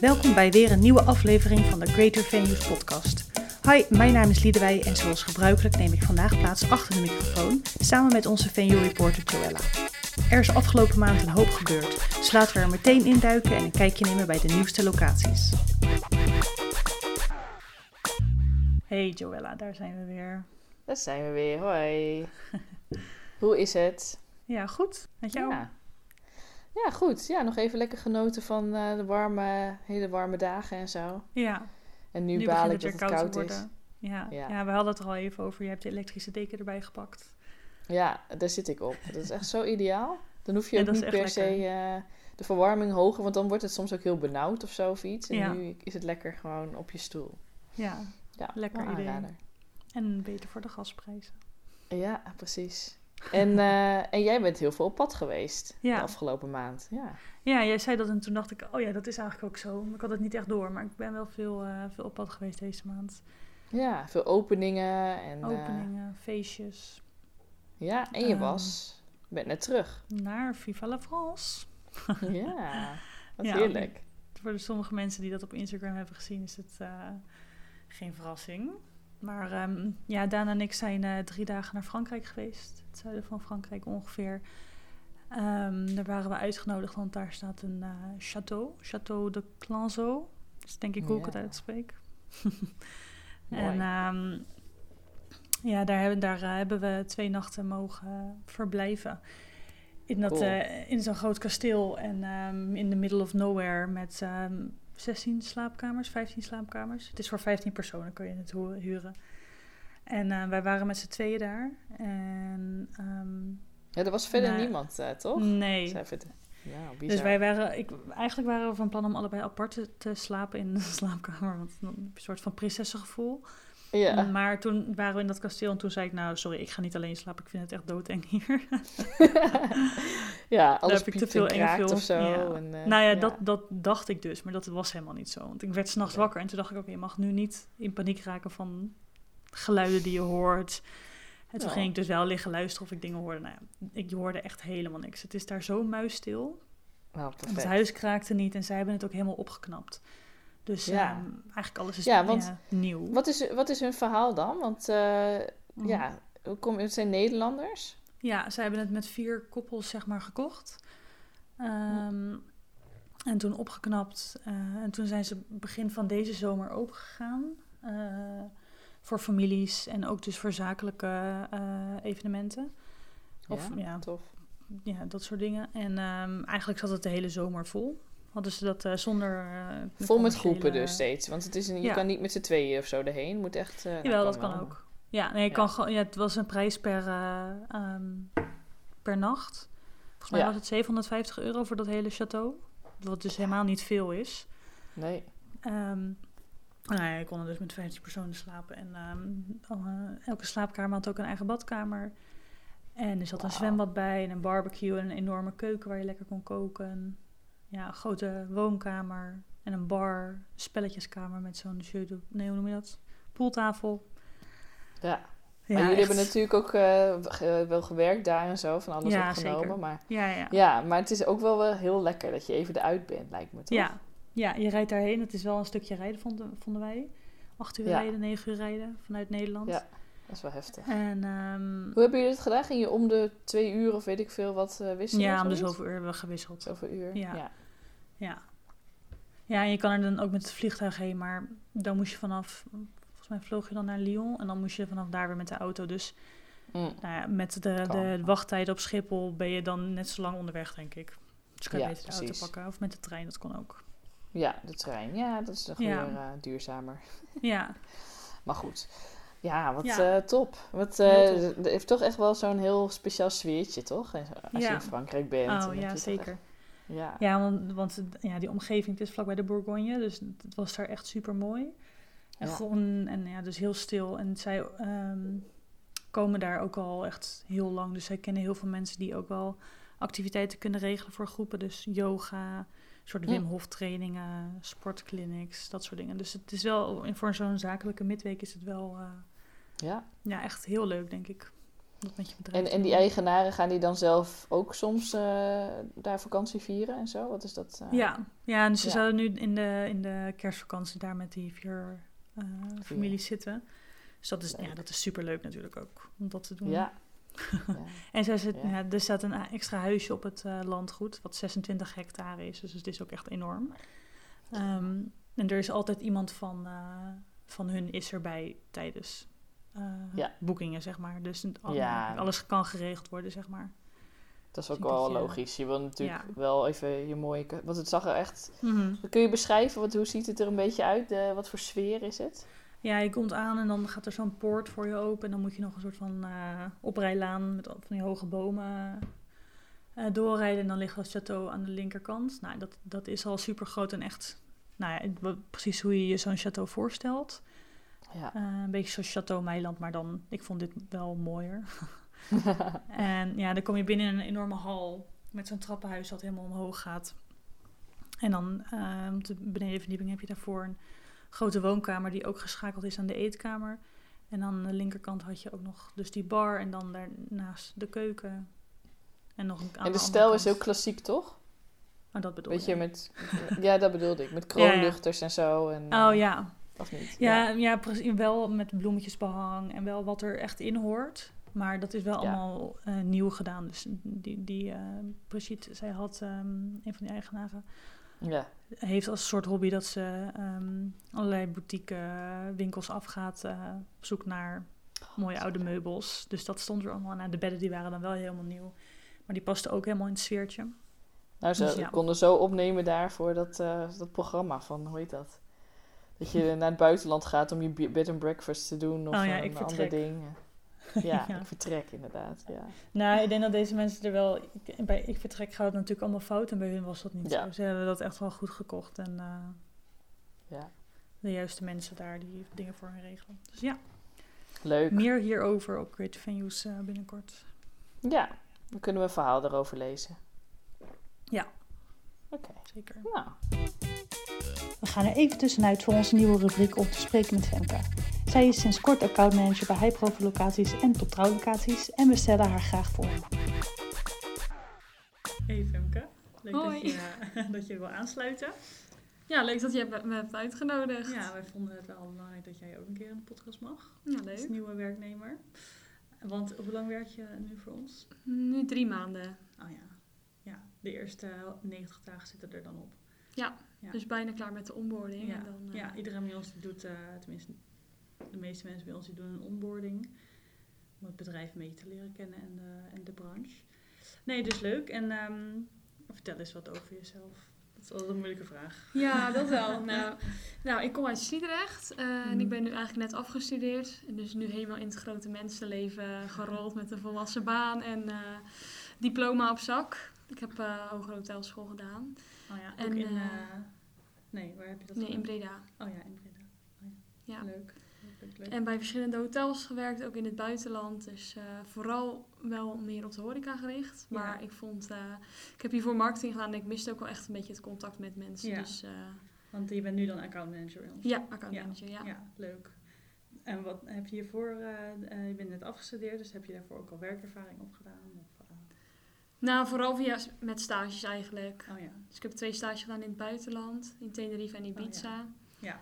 Welkom bij weer een nieuwe aflevering van de Greater Venues podcast. Hi, mijn naam is Liedewij en zoals gebruikelijk neem ik vandaag plaats achter de microfoon samen met onze venue reporter Joella. Er is afgelopen maand een hoop gebeurd, dus laten we er meteen induiken en een kijkje nemen bij de nieuwste locaties. Hey Joella, daar zijn we weer. Daar zijn we weer, hoi. Hoe is het? Ja, goed. Met jou? Ja. Ja, goed. Ja, nog even lekker genoten van eh, de warme, hele warme dagen en zo. Ja. En nu, Nu baal ik het dat weer het koud koud te is. Ja. Ja. Ja. we hadden het er al even over. Je hebt de elektrische deken erbij gepakt. Ja, daar zit ik op. Dat is echt zo ideaal. Dan hoef je Ja, ook niet per se eh, de verwarming hoger, want dan wordt het soms ook heel benauwd of zo of iets. En Ja. nu is het lekker gewoon op je stoel. Ja, Ja, Lekker idee. en beter voor de gasprijzen. Ja, precies. En, eh, en jij bent heel veel op pad geweest Ja. de afgelopen maand. Ja. Ja, jij zei dat en toen dacht ik, oh ja, dat is eigenlijk ook zo. Maar ik had het niet echt door, maar ik ben wel veel, eh, veel op pad geweest deze maand. ja, veel openingen. En, eh, Openingen, feestjes, ja, en je Ehm. was. Je bent net terug. naar Viva la France. Ja, wat Ja. heerlijk. Voor de sommige mensen die dat op Instagram hebben gezien, is het geen verrassing. Maar ehm, ja, Daan en ik zijn eh, drie dagen naar Frankrijk geweest. Het zuiden van Frankrijk ongeveer. Ehm, daar waren we uitgenodigd, want daar staat een eh, château. Château de Clanzo. Dat is denk ik hoe ik het uitspreek. En ehm, ja, daar, hebben, daar eh, hebben we twee nachten mogen verblijven. In, dat, Cool. in zo'n groot kasteel en in the middle of nowhere met 16 slaapkamers, 15 slaapkamers. Het is voor 15 personen, kun je het hu- huren. En eh, wij waren met z'n tweeën daar. En ehm, Ja, er was verder niemand, eh, toch? nee, Zij Ja, bizar. dus wij waren, ik, eigenlijk waren we van plan om allebei apart te, slapen in de slaapkamer. Want een soort van prinsessengevoel. Ja. Maar toen waren we in dat kasteel en toen zei ik, nou sorry, ik ga niet alleen slapen. Ik vind het echt doodeng hier. ja, alles heb ik te veel en enge kraakt film. of zo. Ja. En, eh, nou ja, Dat, dat dacht ik dus, maar dat was helemaal niet zo. Want ik werd s'nachts Oké. wakker en toen dacht ik, oké, je mag nu niet in paniek raken van geluiden die je hoort. En toen Ja. ging ik dus wel liggen luisteren of ik dingen hoorde. Nou ja, ik hoorde echt helemaal niks. Het is daar zo muisstil. Nou, Het huis kraakte niet en zij hebben het ook helemaal opgeknapt. Dus Ja. ehm, eigenlijk alles is Ja, want- nieuw. Wat, is, wat is hun verhaal dan? Want eh, Mhm. ja, kom, het zijn Nederlanders. Ja, ze hebben het met vier koppels zeg maar gekocht. Ehm, En toen opgeknapt. eh, en toen zijn ze begin van deze zomer opengegaan. eh voor families en ook dus voor zakelijke evenementen. Of ja, ja, tof. ja, dat soort dingen. En ehm, eigenlijk zat het de hele zomer vol. Hadden ze dat eh, zonder... eh, Vol met groepen dus steeds. Want het is een, je Ja. kan niet met z'n tweeën of zo erheen. Moet echt... eh, nou, Jawel, dat kan wel. ook. Ja, nee, je Ja. Kan gewoon, ja, het was een prijs per, eh, ehm, per nacht. Volgens mij Ja. was het 750 euro voor dat hele château. Wat dus helemaal niet veel is. Nee. Ehm nou ja, je kon er dus met 15 personen slapen. En ehm, eh, elke slaapkamer had ook een eigen badkamer. En er zat een zwembad bij en een barbecue en een enorme keuken waar je lekker kon koken. Ja, een grote woonkamer en een bar, spelletjeskamer met zo'n jeu de... Nee, hoe noem je dat? Pooltafel. Ja. Ja, maar jullie echt. hebben natuurlijk ook eh, ge- wel gewerkt daar en zo. Van alles Ja, opgenomen. zeker. Maar, Ja, ja. ja, maar het is ook wel, wel heel lekker dat je even eruit bent, lijkt me toch? Ja, ja, je rijdt daarheen. Het is wel een stukje rijden, vonden, vonden wij. Acht uur rijden, negen uur rijden vanuit Nederland. Ja. Dat is wel heftig. En ehm, Hoe hebben jullie het gedaan? Ging je om de twee uur of weet ik veel wat eh wisselen? ja, om de zoveel uur hebben we gewisseld. Zoveel uur? Ja. ja. Ja. Ja, en je kan er dan ook met het vliegtuig heen, maar dan moest je vanaf, volgens mij vloog je dan naar Lyon en dan moest je vanaf daar weer met de auto. Dus Mm. nou ja, met de, de wachttijd op Schiphol ben je dan net zo lang onderweg, denk ik. Dus kan je Ja, beter de auto pakken of met de trein, dat kon ook. Ja, de trein. Ja, dat is nog weer eh, duurzamer. Ja, Maar goed. Ja, wat Ja. eh, top. Wat, Heel eh, top. Het heeft toch echt wel zo'n heel speciaal sweertje, toch? Als je in Frankrijk bent. oh ja, zeker. echt- ja. Ja, want, want het- ja, die omgeving, het is vlakbij de Bourgogne, dus het was daar echt super mooi. En Ja. gewoon, en ja, dus heel stil. En zij ehm, komen daar ook al echt heel lang, dus zij kennen heel veel mensen die ook wel activiteiten kunnen regelen voor groepen. Dus yoga, soort. Wim Hof trainingen, sportclinics, dat soort dingen. Dus het is wel, voor zo'n zakelijke midweek is het wel eh, ja. ja, echt heel leuk, denk ik. Dat met je bedrijf En, en die eigenaren gaan die dan zelf ook soms eh, daar vakantie vieren en zo? Wat is dat? eh? Ja, ja en ze Ja. zouden nu in de, in de kerstvakantie daar met die vier eh, families zitten. Dus dat is, ja, dat is super leuk natuurlijk ook om dat te doen. Ja. En zij zit, Ja. ja. er staat een extra huisje op het landgoed, wat 26 hectare is. Dus het is ook echt enorm. Ehm, en er is altijd iemand van, van hun is erbij tijdens eh, Ja. boekingen, zeg maar. Dus het- al- Ja. alles kan geregeld worden, zeg maar. Dat is ook Dus wel logisch. Je wil natuurlijk Ja. wel even je mooie... Want het zag er echt... Kun je beschrijven, wat, hoe ziet het er een beetje uit? De, wat voor sfeer is het? Ja, je komt aan en dan gaat er zo'n poort voor je open. En dan moet je nog een soort van eh, oprijlaan met van die hoge bomen eh, doorrijden. En dan ligt het château aan de linkerkant. Nou, dat, dat is al super groot en echt, nou ja, precies hoe je je zo'n château voorstelt. Ja. Eh, een beetje zoals Château Meiland, maar dan, ik vond dit wel mooier. en ja, dan kom je binnen in een enorme hal met zo'n trappenhuis dat helemaal omhoog gaat. En dan op de benedenverdieping heb je daarvoor een grote woonkamer die ook geschakeld is aan de eetkamer. En dan aan de linkerkant had je ook nog dus die bar en dan daarnaast de keuken. En nog een aan en de stijl is ook klassiek, toch? Oh, dat bedoel Weet je, met... Ja, dat bedoelde ik. Met Ja, ja. kroonluchters en zo. En, Oh eh, ja, Of niet? Ja, ja. precies. Wel met bloemetjesbehang en wel wat er echt in hoort. Maar dat is wel Ja. allemaal eh, nieuw gedaan. Dus die, die Brigitte, zij had, ehm, een van die eigenaren, Ja. heeft als soort hobby dat ze ehm, allerlei boutique eh, winkels afgaat eh, op zoek naar mooie oude meubels. Dus dat stond er allemaal aan. De bedden die waren dan wel helemaal nieuw. Maar die pasten ook helemaal in het sfeertje. Nou, ze Dus ja. konden zo opnemen daar voor dat, dat programma van, hoe heet dat? Dat je naar het buitenland gaat om je be- bed and breakfast te doen of Oh ja, een ander ding. Ja, Ja. ik vertrek inderdaad. Ja. Nou, ik denk dat deze mensen er wel... Ik, bij Ik Vertrek gaat het natuurlijk allemaal fout. En bij hun was dat niet Ja. zo. Ze hebben dat echt wel goed gekocht. En eh, ja. de juiste mensen daar die dingen voor hen regelen. Dus ja, Leuk. meer hierover op Creative Venues eh, binnenkort. Ja, dan kunnen we een verhaal erover lezen. Ja. Oké. Zeker. Nou, We gaan er even tussenuit voor onze nieuwe rubriek om te spreken met Femke. Zij is sinds kort accountmanager bij High locaties en top locaties en we stellen haar graag voor. Hey Femke, leuk Hoi. Dat, je, dat je wil aansluiten. Ja, leuk dat je me hebt uitgenodigd. Ja, wij vonden het wel belangrijk dat jij ook een keer in de podcast mag. Ja, Als nieuwe werknemer. Want hoe lang werk je nu voor ons? Nu drie maanden. Oh ja, ja de eerste 90 dagen zitten er dan op. Ja, Ja. dus bijna klaar met de onboarding. Ja, En dan, eh, ja, iedereen bij ons doet, eh, tenminste de meeste mensen bij ons die doen een onboarding. Om het bedrijf mee te leren kennen en de, en de branche. Nee, dus leuk. En ehm, vertel eens wat over jezelf. Dat is altijd een moeilijke vraag. Ja, dat wel. nou, nou, ik kom uit Sliedrecht eh, en Mhm. ik ben nu eigenlijk net afgestudeerd. Dus nu helemaal in het grote mensenleven gerold met een volwassen baan en eh, diploma op zak. Ik heb eh hogere hotelschool gedaan. Oh ja, En, in... eh, eh, nee, waar heb je dat Nee, in? Breda. Oh ja, in Breda. Oh ja. Ja. Leuk. Leuk, leuk. En bij verschillende hotels gewerkt, ook in het buitenland. Dus eh, vooral wel meer op de horeca gericht. Ja. Maar ik vond, ik heb hiervoor marketing gedaan en ik miste ook wel echt een beetje het contact met mensen. Ja. Dus Want je bent nu dan accountmanager bij ons. ja, accountmanager, ja. Ja, leuk. En wat heb je hiervoor, je bent net afgestudeerd, dus heb je daarvoor ook al werkervaring opgedaan? Of, Nou, vooral via, met stages eigenlijk. oh ja, Dus ik heb twee stages gedaan in het buitenland, in Tenerife en Ibiza. Oh, ja.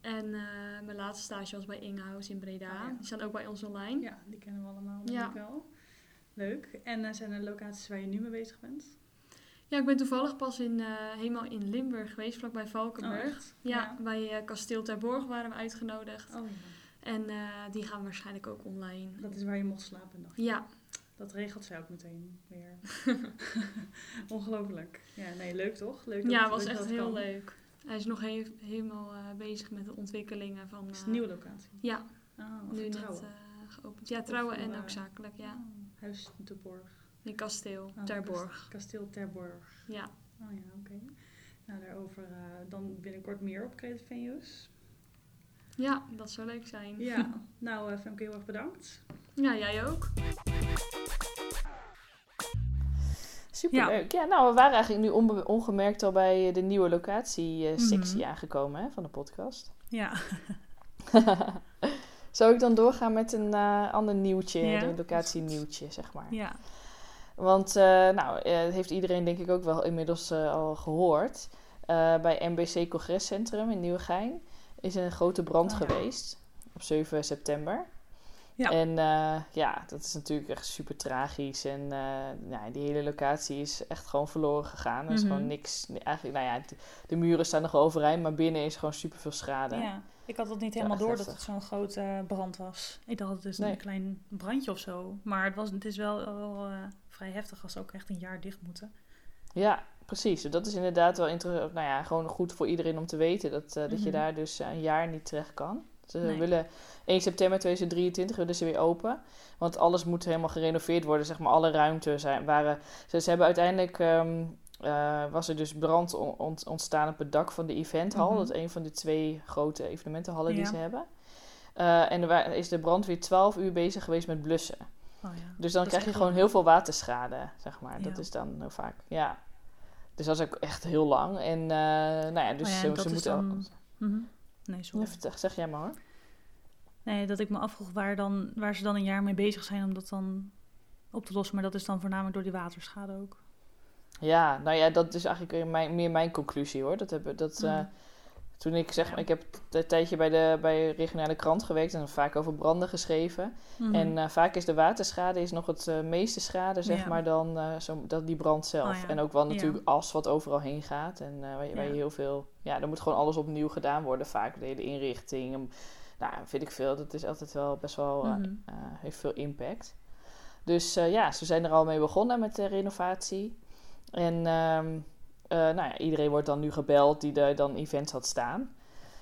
En eh, mijn laatste stage was bij Ingehouse in Breda. Oh, ja. Die staan ook bij ons online. ja, die kennen we allemaal Ja. ik wel. Leuk. En eh, zijn er locaties waar je nu mee bezig bent? Ja, ik ben toevallig pas in, eh, helemaal in Limburg geweest, vlakbij Valkenburg. Oh, ja, bij Kasteel Terborg waren we uitgenodigd. Oh. En die gaan waarschijnlijk ook online. Dat is waar je mocht slapen nog. Ja, Dat regelt zij ook meteen weer. Ongelooflijk. Ja, nee, leuk toch? Leuk ja was echt heel kan. leuk. Hij is nog he- helemaal eh, bezig met de ontwikkelingen van... Is het eh, een nieuwe locatie? Ja, of nu net trouwen? eh, geopend. Ja, trouwen Of, en ook zakelijk, ja. Oh, Huis de Borg. In Kasteel, Oh, Terborg. Kast- Kasteel Terborg. Ja. Oh ja, oké. Nou, daarover dan binnenkort meer op Creative Venues. ja, dat zou leuk zijn. Ja, nou Femke, heel erg bedankt. Ja, jij ook. superleuk. Ja. nou, we waren eigenlijk nu onbe- ongemerkt al bij eh, de nieuwe locatie-sectie Mhm. aangekomen hè, van de podcast. Ja, Zou ik dan doorgaan met een eh, ander nieuwtje, Ja, de dat locatie nieuwtje, zeg maar. Ja. Want, eh, nou, eh, heeft iedereen denk ik ook wel inmiddels eh, al gehoord. Eh, bij MBC Congrescentrum in Nieuwegein is een grote brand Oh, ja. geweest op 7 september. Ja. En eh, ja, dat is natuurlijk echt super tragisch. En ja, die hele locatie is echt gewoon verloren gegaan. Er is Mhm. gewoon niks. Eigenlijk, nou ja, de, de muren staan nog overeind, maar binnen is gewoon super veel schade. ja. Ik had het niet helemaal door dat het zo'n grote brand was. Ik dacht het is Nee. een klein brandje of zo. Maar het, was, het is wel, wel eh, vrij heftig als ze ook echt een jaar dicht moeten. Ja, precies. Dat is inderdaad wel nou ja, gewoon goed voor iedereen om te weten dat, dat je Mhm. daar dus een jaar niet terecht kan. Ze Nee. willen 1 september 2023 willen ze weer open. Want alles moet helemaal gerenoveerd worden. Zeg maar, alle ruimte zijn, waren. Ze, ze hebben uiteindelijk. ehm, eh, was er dus brand on- ont- ontstaan op het dak van de eventhal. Mhm. Dat is een van de twee grote evenementenhallen die ze hebben. Eh, en er is de brandweer 12 uur bezig geweest met blussen. Oh, ja. Dus dan Dat krijg je gewoon heel veel waterschade, zeg maar. Dat is dan heel vaak, ja. Dus dat is ook echt heel lang. En eh, nou ja, dus Oh ja, ze, en moeten... dan- Mhm. Nee, sorry. Ja, zeg jij maar hoor. Nee, dat ik me afvroeg waar, dan, waar ze dan een jaar mee bezig zijn om dat dan op te lossen. Maar dat is dan voornamelijk door die waterschade ook. Ja, nou ja, dat is eigenlijk weer mijn, meer mijn conclusie hoor. Dat hebben, dat, eh, Mhm. Toen ik zeg maar, ik heb een tijdje bij de, bij regionale krant gewerkt en vaak over branden geschreven. Mhm. En eh, vaak is de waterschade is nog het eh, meeste schade, zeg Ja. maar, dan eh, zo, dat die brand zelf. Oh ja. En ook wel Ja. natuurlijk as wat overal heen gaat. En waar, je, waar je Ja. heel veel... Ja, er moet gewoon alles opnieuw gedaan worden. Vaak de hele inrichting. en, nou, vind ik veel. Dat is altijd wel best wel... Mhm. heeft veel impact. Dus ja, ze zijn er al mee begonnen met de renovatie. En ehm, eh, nou ja, iedereen wordt dan nu gebeld die er dan events had staan.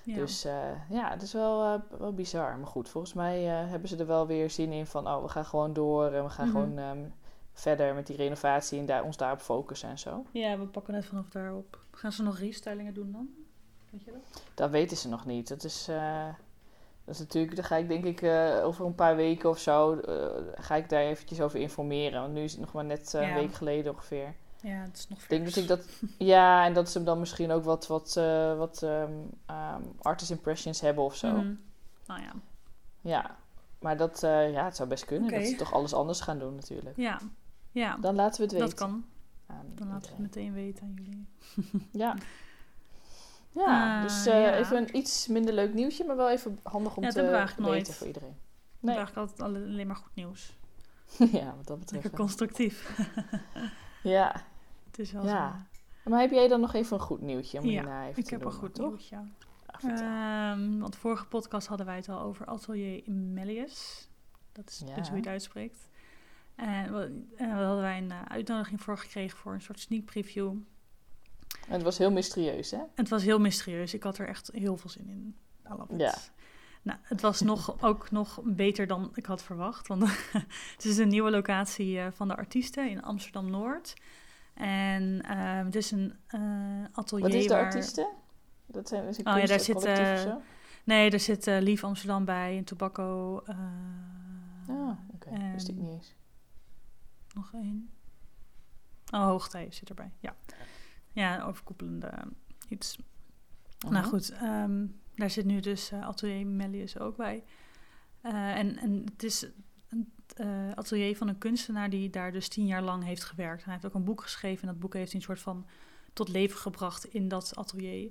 ja. Dus eh, ja, het is wel, eh, wel bizar. Maar goed, volgens mij hebben ze er wel weer zin in van... oh, we gaan gewoon door en we gaan Mhm. gewoon ehm, verder met die renovatie... en daar, ons daarop focussen en zo. ja, we pakken net vanaf daarop. Gaan ze nog restylingen doen dan? Weet je dat? Dat weten ze nog niet. Dat is, dat is natuurlijk... Daar ga ik denk ik over een paar weken of zo... ga ik daar eventjes over informeren. Want nu is het nog maar net Ja. een week geleden ongeveer. Ja, het is nog Ik denk dat vers. ik dat... Ja, en dat ze dan misschien ook wat, wat, eh, wat ehm, ehm, artist impressions hebben of zo. Mhm. Nou ja. Ja, maar dat, eh, ja, het zou best kunnen. Dat ze toch alles anders gaan doen natuurlijk. Ja. Ja, Dan laten we het weten. dat kan. aan Dan laten we het meteen weten aan jullie. Ja. Ja, Ah, dus eh, ja. even een iets minder leuk nieuwtje, maar wel even handig om Ja, dat te weten nooit. voor iedereen. Nee. Eigenlijk altijd alle- alleen maar goed nieuws. ja, wat dat betreft. Lekker constructief. Ja. Het is wel Ja. Maar heb jij dan nog even een goed nieuwtje om Ja, hierna even. Ik heb een goed toch? nieuws, ja. Ah. Ehm, want vorige podcast hadden wij het al over Atelier Melius. Dat is Ja. dus hoe je het uitspreekt. En we, en hadden wij een eh, uitnodiging voor gekregen voor een soort sneak preview. En het was heel mysterieus, hè? Het was heel mysterieus. Ik had er echt heel veel zin in. Ja. Nou, het was nog, ook nog beter dan ik had verwacht. Want het is een nieuwe locatie eh, van de artiesten in Amsterdam-Noord. En ehm, het is een eh, atelier Wat is de waar... artiesten? Dat zijn dus een Oh ja, daar zit, zo? Nee, er zit eh, Lief Amsterdam bij, en Tobacco. Ah, oké. Wist ik niet eens. Nog één. Oh, Hoogtij zit erbij, ja. Ja, overkoepelende iets. Nou Mhm. goed, ehm, daar zit nu dus Atelier Melius ook bij. En, en het is eh, atelier van een kunstenaar die daar dus tien jaar lang heeft gewerkt. En hij heeft ook een boek geschreven en dat boek heeft hij een soort van tot leven gebracht in dat atelier.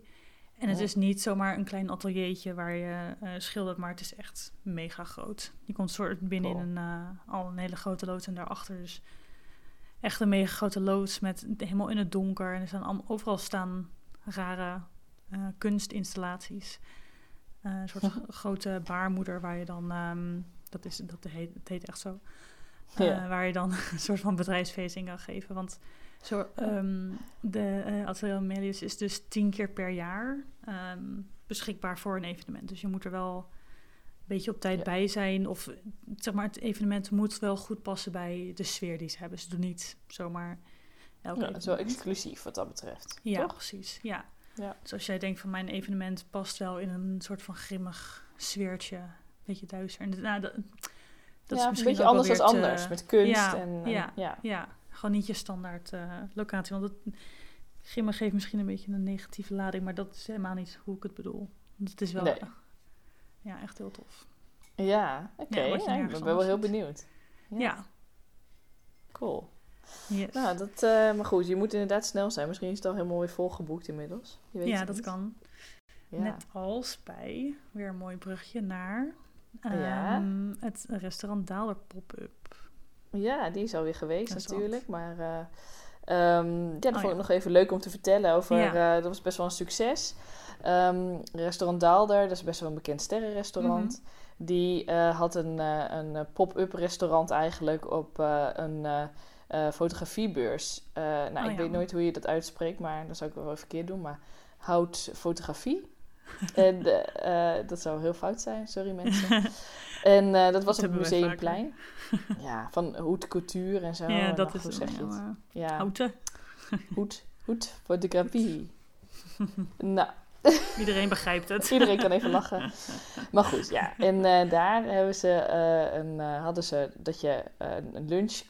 En het Ja. is niet zomaar een klein ateliertje waar je eh, schildert, maar het is echt mega groot. Je komt soort binnen Cool. in een, eh, al een hele grote loods en daarachter dus echt een mega grote loods met helemaal in het donker. En er staan allemaal, overal staan rare kunstinstallaties. Een soort grote baarmoeder waar je dan, ehm, dat, is, dat heet, het heet echt zo, Eh, waar je dan een soort van bedrijfsfeest in kan geven. Want zo, ehm, de eh Atelier Melius is dus tien keer per jaar ehm, beschikbaar voor een evenement. Dus je moet er wel een beetje op tijd Ja. bij zijn. Of zeg maar, het evenement moet wel goed passen bij de sfeer die ze hebben. Ze doen niet zomaar elk Ja, het is wel evenement. exclusief wat dat betreft. Ja, Toch? precies. Ja. Ja. Dus als jij denkt van mijn evenement past wel in een soort van grimmig sfeertje, beetje duister. En, nou, dat, dat ja, is een misschien beetje ook anders dan anders. Met kunst ja, en, ja. ja. Ja, gewoon niet je standaard eh, locatie. Want het, grimmig geeft misschien een beetje een negatieve lading, maar dat is helemaal niet hoe ik het bedoel. Het is wel Nee. ja, echt heel tof. Ja, oké. Ja, wat je Ja, ik ben wel heel benieuwd. Ja. Cool. Yes. Nou, dat, eh, maar goed, je moet inderdaad snel zijn. Misschien is het al helemaal weer volgeboekt inmiddels. Je weet ja, dat niet. kan. Ja. Net als bij, weer een mooi brugje naar Ja. ehm, het restaurant Daalder Pop-up. Ja, die is alweer geweest Dat natuurlijk. Maar eh, ehm, ja, dat Oh, vond ik ja. nog even leuk om te vertellen over. Ja. eh, dat was best wel een succes. Ehm, restaurant Daalder, dat is best wel een bekend sterrenrestaurant. Mhm. Die eh, had een, een pop-up restaurant eigenlijk op een fotografiebeurs. Nou, Oh, ik ja. weet nooit hoe je dat uitspreekt, maar dat zou ik wel even verkeerd doen. Maar hout fotografie. en eh, eh, dat zou heel fout zijn, sorry mensen. En eh, dat was op het Museumplein. ja, van hoed couture en zo. ja, En dat is hoe zeg je het? ja, houten. hoed, hoed fotografie. nou, Iedereen begrijpt het. Iedereen kan even lachen. Maar goed, ja. En daar hebben ze, een, hadden ze dat je een lunch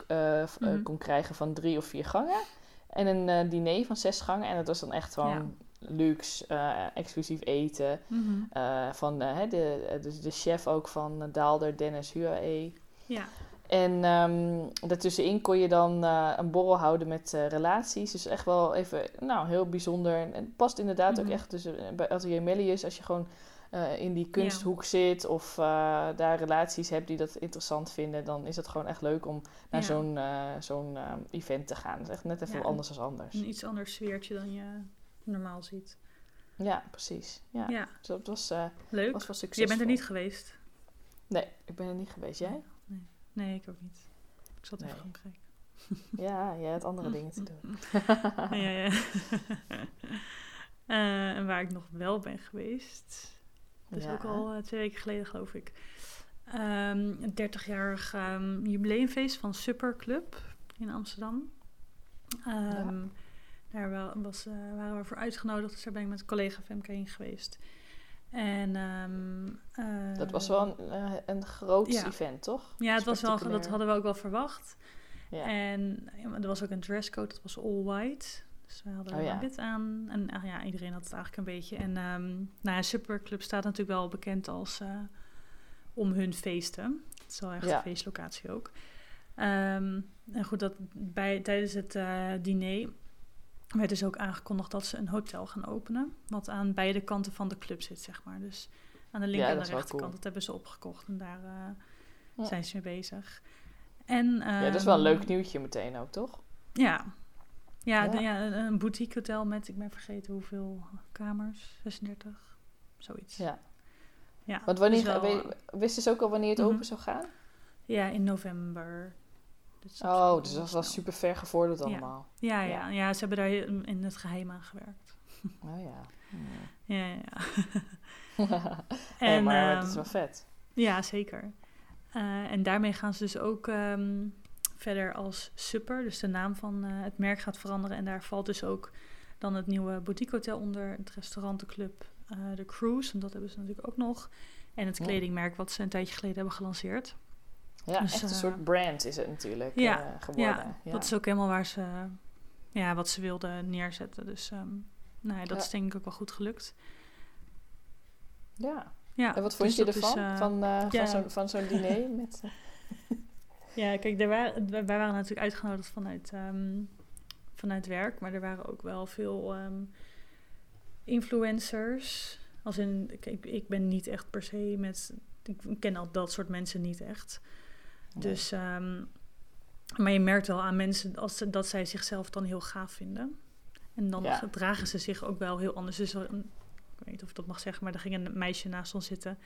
Mhm. kon krijgen van drie of vier gangen. En een diner van zes gangen. En dat was dan echt gewoon luxe, eh, exclusief eten. Mhm. Eh, van eh, de, eh, de, de chef ook van Daalder, Dennis Huae. Ja, En ehm, daartussenin kon je dan een borrel houden met relaties. Dus echt wel even, nou, heel bijzonder. En het past inderdaad ook Mhm. echt dus, bij Atelier Mellius. Als je gewoon in die kunsthoek zit of daar relaties hebt die dat interessant vinden... dan is het gewoon echt leuk om naar Ja. zo'n zo'n eh, event te gaan. Het is echt net even anders dan anders. een iets ander sfeertje dan je normaal ziet. Ja, precies. Ja. Ja, Dus dat was, eh, leuk. was wel succesvol. Jij bent er niet geweest? Nee, ik ben er niet geweest. Jij? Nee, nee ik ook niet. Ik zat in Nee. Frankrijk. Ja, jij had andere dingen te doen. ja, ja, ja. Eh, en waar ik nog wel ben geweest, dat is Ja. ook al eh, twee weken geleden geloof ik. Ehm, een 30-jarig ehm, jubileumfeest van Super Club in Amsterdam. Ehm, Daar was, eh, waren we voor uitgenodigd, dus daar ben ik met een collega Femke heen geweest. En, ehm, eh, Dat was wel een, eh, een groot Ja. event, toch? Ja, het was wel, dat hadden we ook wel verwacht. Ja. En er was ook een dresscode, dat was all white. Dus we hadden Oh een ja. wit aan. En ah, ja, iedereen had het eigenlijk een beetje. En ehm nou ja, Superclub staat natuurlijk wel bekend als om hun feesten. Het is wel echt een feestlocatie ook. Ehm, en goed, dat bij, tijdens het diner werd dus ook aangekondigd dat ze een hotel gaan openen. Wat aan beide kanten van de club zit, zeg maar. Dus aan de linker Ja, en de rechterkant. cool. Dat hebben ze opgekocht en daar eh, Ja. zijn ze mee bezig. En, Ja, dat is wel een ehm, leuk nieuwtje meteen ook, toch? ja. Ja, Ja. de- ja, een- een boutique hotel met, ik ben vergeten hoeveel kamers, 36, zoiets. Ja. ja Want wanneer, dus wel, we- wisten ze ook al wanneer het Mhm. open zou gaan? ja, in november. Dus dat is Oh, dus dat was super ver gevorderd allemaal. Ja, ja. ja, ja, ze hebben daar in in het geheim aan gewerkt. Oh ja. Ja, ja, ja. Hey, En, maar ehm, het is wel vet. Ja, zeker. Eh, en daarmee gaan ze dus ook ehm, verder als Super. Dus de naam van eh, het merk gaat veranderen. En daar valt dus ook dan het nieuwe boutique hotel onder. Het restaurant, de club, eh, de cruise. En dat hebben ze natuurlijk ook nog. En het Ja. kledingmerk wat ze een tijdje geleden hebben gelanceerd. Ja, dus, echt een eh, soort brand is het natuurlijk ja, eh, geworden. Ja, Ja, dat is ook helemaal waar ze, ja, wat ze wilden neerzetten. Dus nou ja, dat is denk ik ook wel goed gelukt. Ja. Ja, En wat vond dus je is, ervan? eh, van van zo'n van zo'n diner? Met, Ja, kijk, er waren, wij waren natuurlijk uitgenodigd vanuit, ehm, vanuit werk, maar er waren ook wel veel ehm, influencers. Als in, ik, ik ben niet echt per se met, ik ken al dat soort mensen niet echt. Dus, ehm, maar je merkt wel aan mensen als, ze- dat zij zichzelf dan heel gaaf vinden. En dan Ja. gedragen ze zich ook wel heel anders. Dus een- ik weet niet of ik dat mag zeggen, maar er ging een meisje naast ons zitten.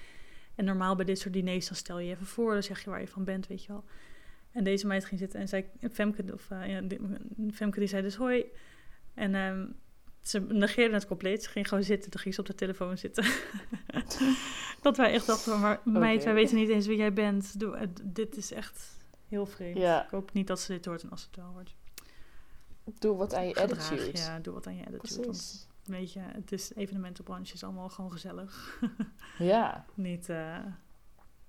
En normaal bij dit soort diners, dan stel je je even voor, dan zeg je waar je van bent, weet je wel. En deze meid ging zitten en zei, Femke, of, eh, ja, Femke die zei dus hoi. En ehm, ze negeerde het compleet. Ze ging gewoon zitten, toen ging ze op de telefoon zitten. dat wij echt dachten, maar meid, Oké. wij weten niet eens wie jij bent. Doe, eh, dit is echt heel vreemd. Ja. Ik hoop niet dat ze dit hoort en als het wel hoort. Doe wat aan je Gedraag, attitude. Ja, doe wat aan je attitude. Want weet je, het is evenementenbranche is allemaal gewoon gezellig. Ja, niet, eh,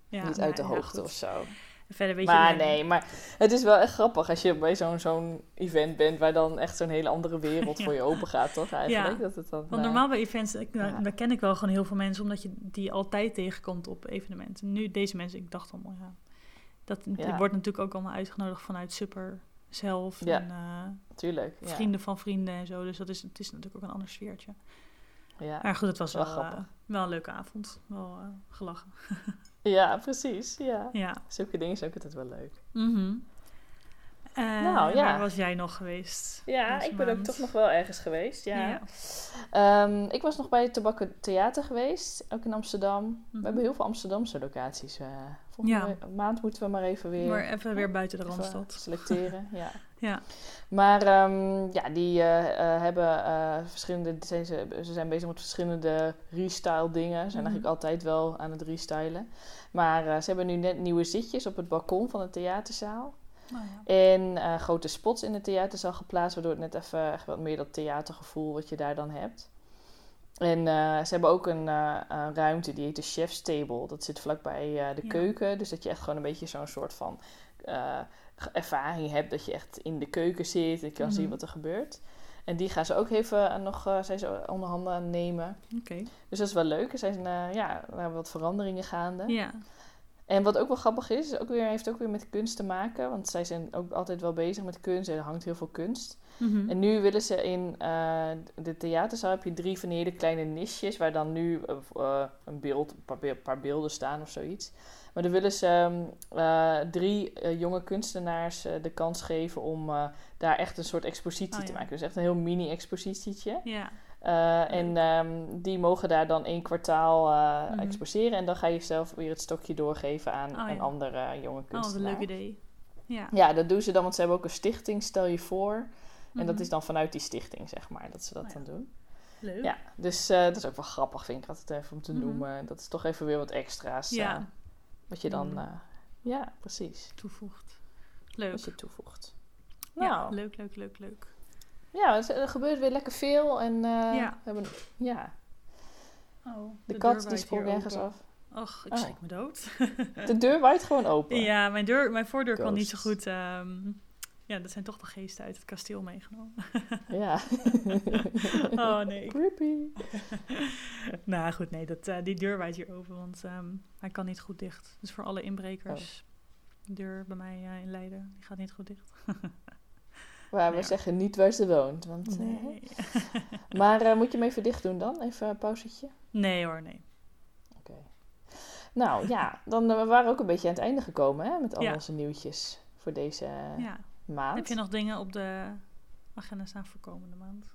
ja, niet uit de hoogte of zo. En verder weet maar je... nee, maar het is wel echt grappig als je bij zo'n zo'n event bent waar dan echt zo'n hele andere wereld Ja. voor je open gaat, toch? Eigenlijk. Ja. Dat het dan, Want eh, normaal bij events, ik, nou, ja. daar ken ik wel gewoon heel veel mensen, omdat je die altijd tegenkomt op evenementen. Nu, deze mensen, ik dacht allemaal, ja, dat wordt natuurlijk ook allemaal uitgenodigd vanuit Super zelf Ja. en eh, Tuurlijk. Ja. vrienden van vrienden en zo. Dus dat is, het is natuurlijk ook een ander sfeertje. Ja. Maar goed, het was Wel wel, grappig. eh, wel een leuke avond. Wel gelachen. ja, precies. Ja. Ja. Zulke dingen zijn ook altijd wel leuk. Mhm. Eh, Nou, ja. Waar was jij nog geweest? Ja, ik ben ook toch nog wel ergens geweest. Ja. Ja. Ehm, ik was nog bij het Tobakken Theater geweest, ook in Amsterdam. Mhm. We hebben heel veel Amsterdamse locaties. eh volgende Ja. maand moeten we maar even weer Maar even weer buiten de Randstad. selecteren. ja. Ja. Maar ehm, ja, die eh, eh, hebben eh, verschillende. Zijn ze, ze zijn bezig met verschillende restyle dingen. Ze zijn Mhm. eigenlijk altijd wel aan het restylen. Maar ze hebben nu net nieuwe zitjes op het balkon van de theaterzaal. Nou ja. En grote spots in de theaterzaal geplaatst, waardoor het net even echt wat meer dat theatergevoel wat je daar dan hebt. En ze hebben ook een, ruimte die heet de Chef's Table. Dat zit vlakbij de Ja. keuken. Dus dat je echt gewoon een beetje zo'n soort van eh, ervaring hebt. Dat je echt in de keuken zit en kan Mhm. zien wat er gebeurt. En die gaan ze ook even eh, nog eh, zijn ze onder handen aan nemen. Dus dat is wel leuk. Er zijn ja, hebben wat veranderingen gaande. Ja. En wat ook wel grappig is, is ook weer, heeft ook weer met kunst te maken. Want zij zijn ook altijd wel bezig met kunst. Er hangt heel veel kunst. Mhm. En nu willen ze in de theaterzaal heb je drie van die hele kleine nisjes. Waar dan nu een beeld, een paar beelden staan of zoiets. Maar dan willen ze ehm, eh, drie eh, jonge kunstenaars eh, de kans geven om eh, daar echt een soort expositie Oh, te ja. maken. Dus echt een heel mini-expositietje. Ja. Eh, en ehm, die mogen daar dan één kwartaal eh, Mhm. exposeren. En dan ga je zelf weer het stokje doorgeven aan Oh, een andere jonge Oh, wat een kunstenaar. leuk idee. Ja. Ja, dat doen ze dan, want ze hebben ook een stichting, stel je voor. En dat Mhm. is dan vanuit die stichting, zeg maar, dat ze dat Oh, ja. dan doen. Leuk. Ja, dus eh, dat is ook wel grappig, vind ik altijd even om te Mhm. noemen. Dat is toch even weer wat extra's. Ja. Wat je dan, eh, ja, precies, Toevoegt. Leuk. wat je toevoegt. Ja, Nou, leuk, leuk, leuk, leuk. ja, er gebeurt weer lekker veel. En eh, Ja. we hebben, ja, Oh, de, kat die sprong ergens af. Och, ik Oh. schrik me dood. De deur waait gewoon open. ja, mijn, deur, mijn voordeur kan niet zo goed. ehm, ja, dat zijn toch de geesten uit het kasteel meegenomen. Ja. oh nee. Creepy. nou goed, nee, dat, eh, die deur waait hier open, want ehm, hij kan niet goed dicht. Dus voor alle inbrekers, de deur bij mij eh, in Leiden, die gaat niet goed dicht. Maar we Ja. zeggen niet waar ze woont. Want, eh, Nee. maar moet je hem even dicht doen dan? Even een pauzetje. nee hoor, nee. Nou ja, dan we waren ook een beetje aan het einde gekomen hè, met al Ja. onze nieuwtjes voor deze Ja. Maand. Heb je nog dingen op de agenda staan voor komende maand?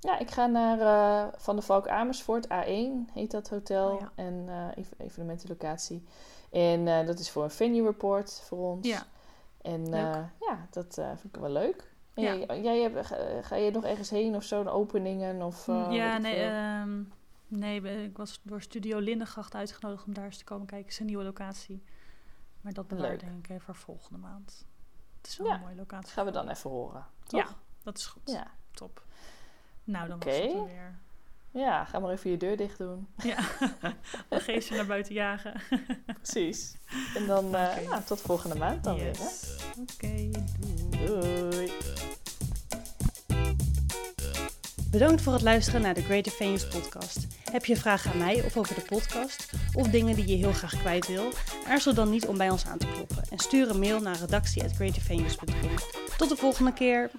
Ja, ik ga naar eh, Van de Valk Amersfoort, A1 heet dat hotel. Oh ja. En eh, ev- evenementenlocatie. En eh, dat is voor een venue report voor ons. Ja. En ja, dat vind ik wel leuk. Ja. jij, jij hebt, ga, ga je nog ergens heen of zo, een openingen? Of, weet ja, nee, ehm, nee, ik was door Studio Lindengracht uitgenodigd om daar eens te komen kijken. Het is een nieuwe locatie. Maar dat denk ik even voor volgende maand. Het is wel Ja. een mooie locatie. gaan we dan even horen. Toch? Ja, dat is goed. Ja. Top. Nou, dan was Oké. het weer. Ja, ga maar even je deur dicht doen. Ja, de geesten naar buiten jagen. Precies. En dan eh, nou, tot volgende maand dan weer. Oké, doei. Doei. Bedankt voor het luisteren naar de Greater Venues podcast. Heb je vragen aan mij of over de podcast? Of dingen die je heel graag kwijt wil? Aarzel dan niet om bij ons aan te kloppen. En stuur een mail naar redactie.greatervenues.com. Tot de volgende keer!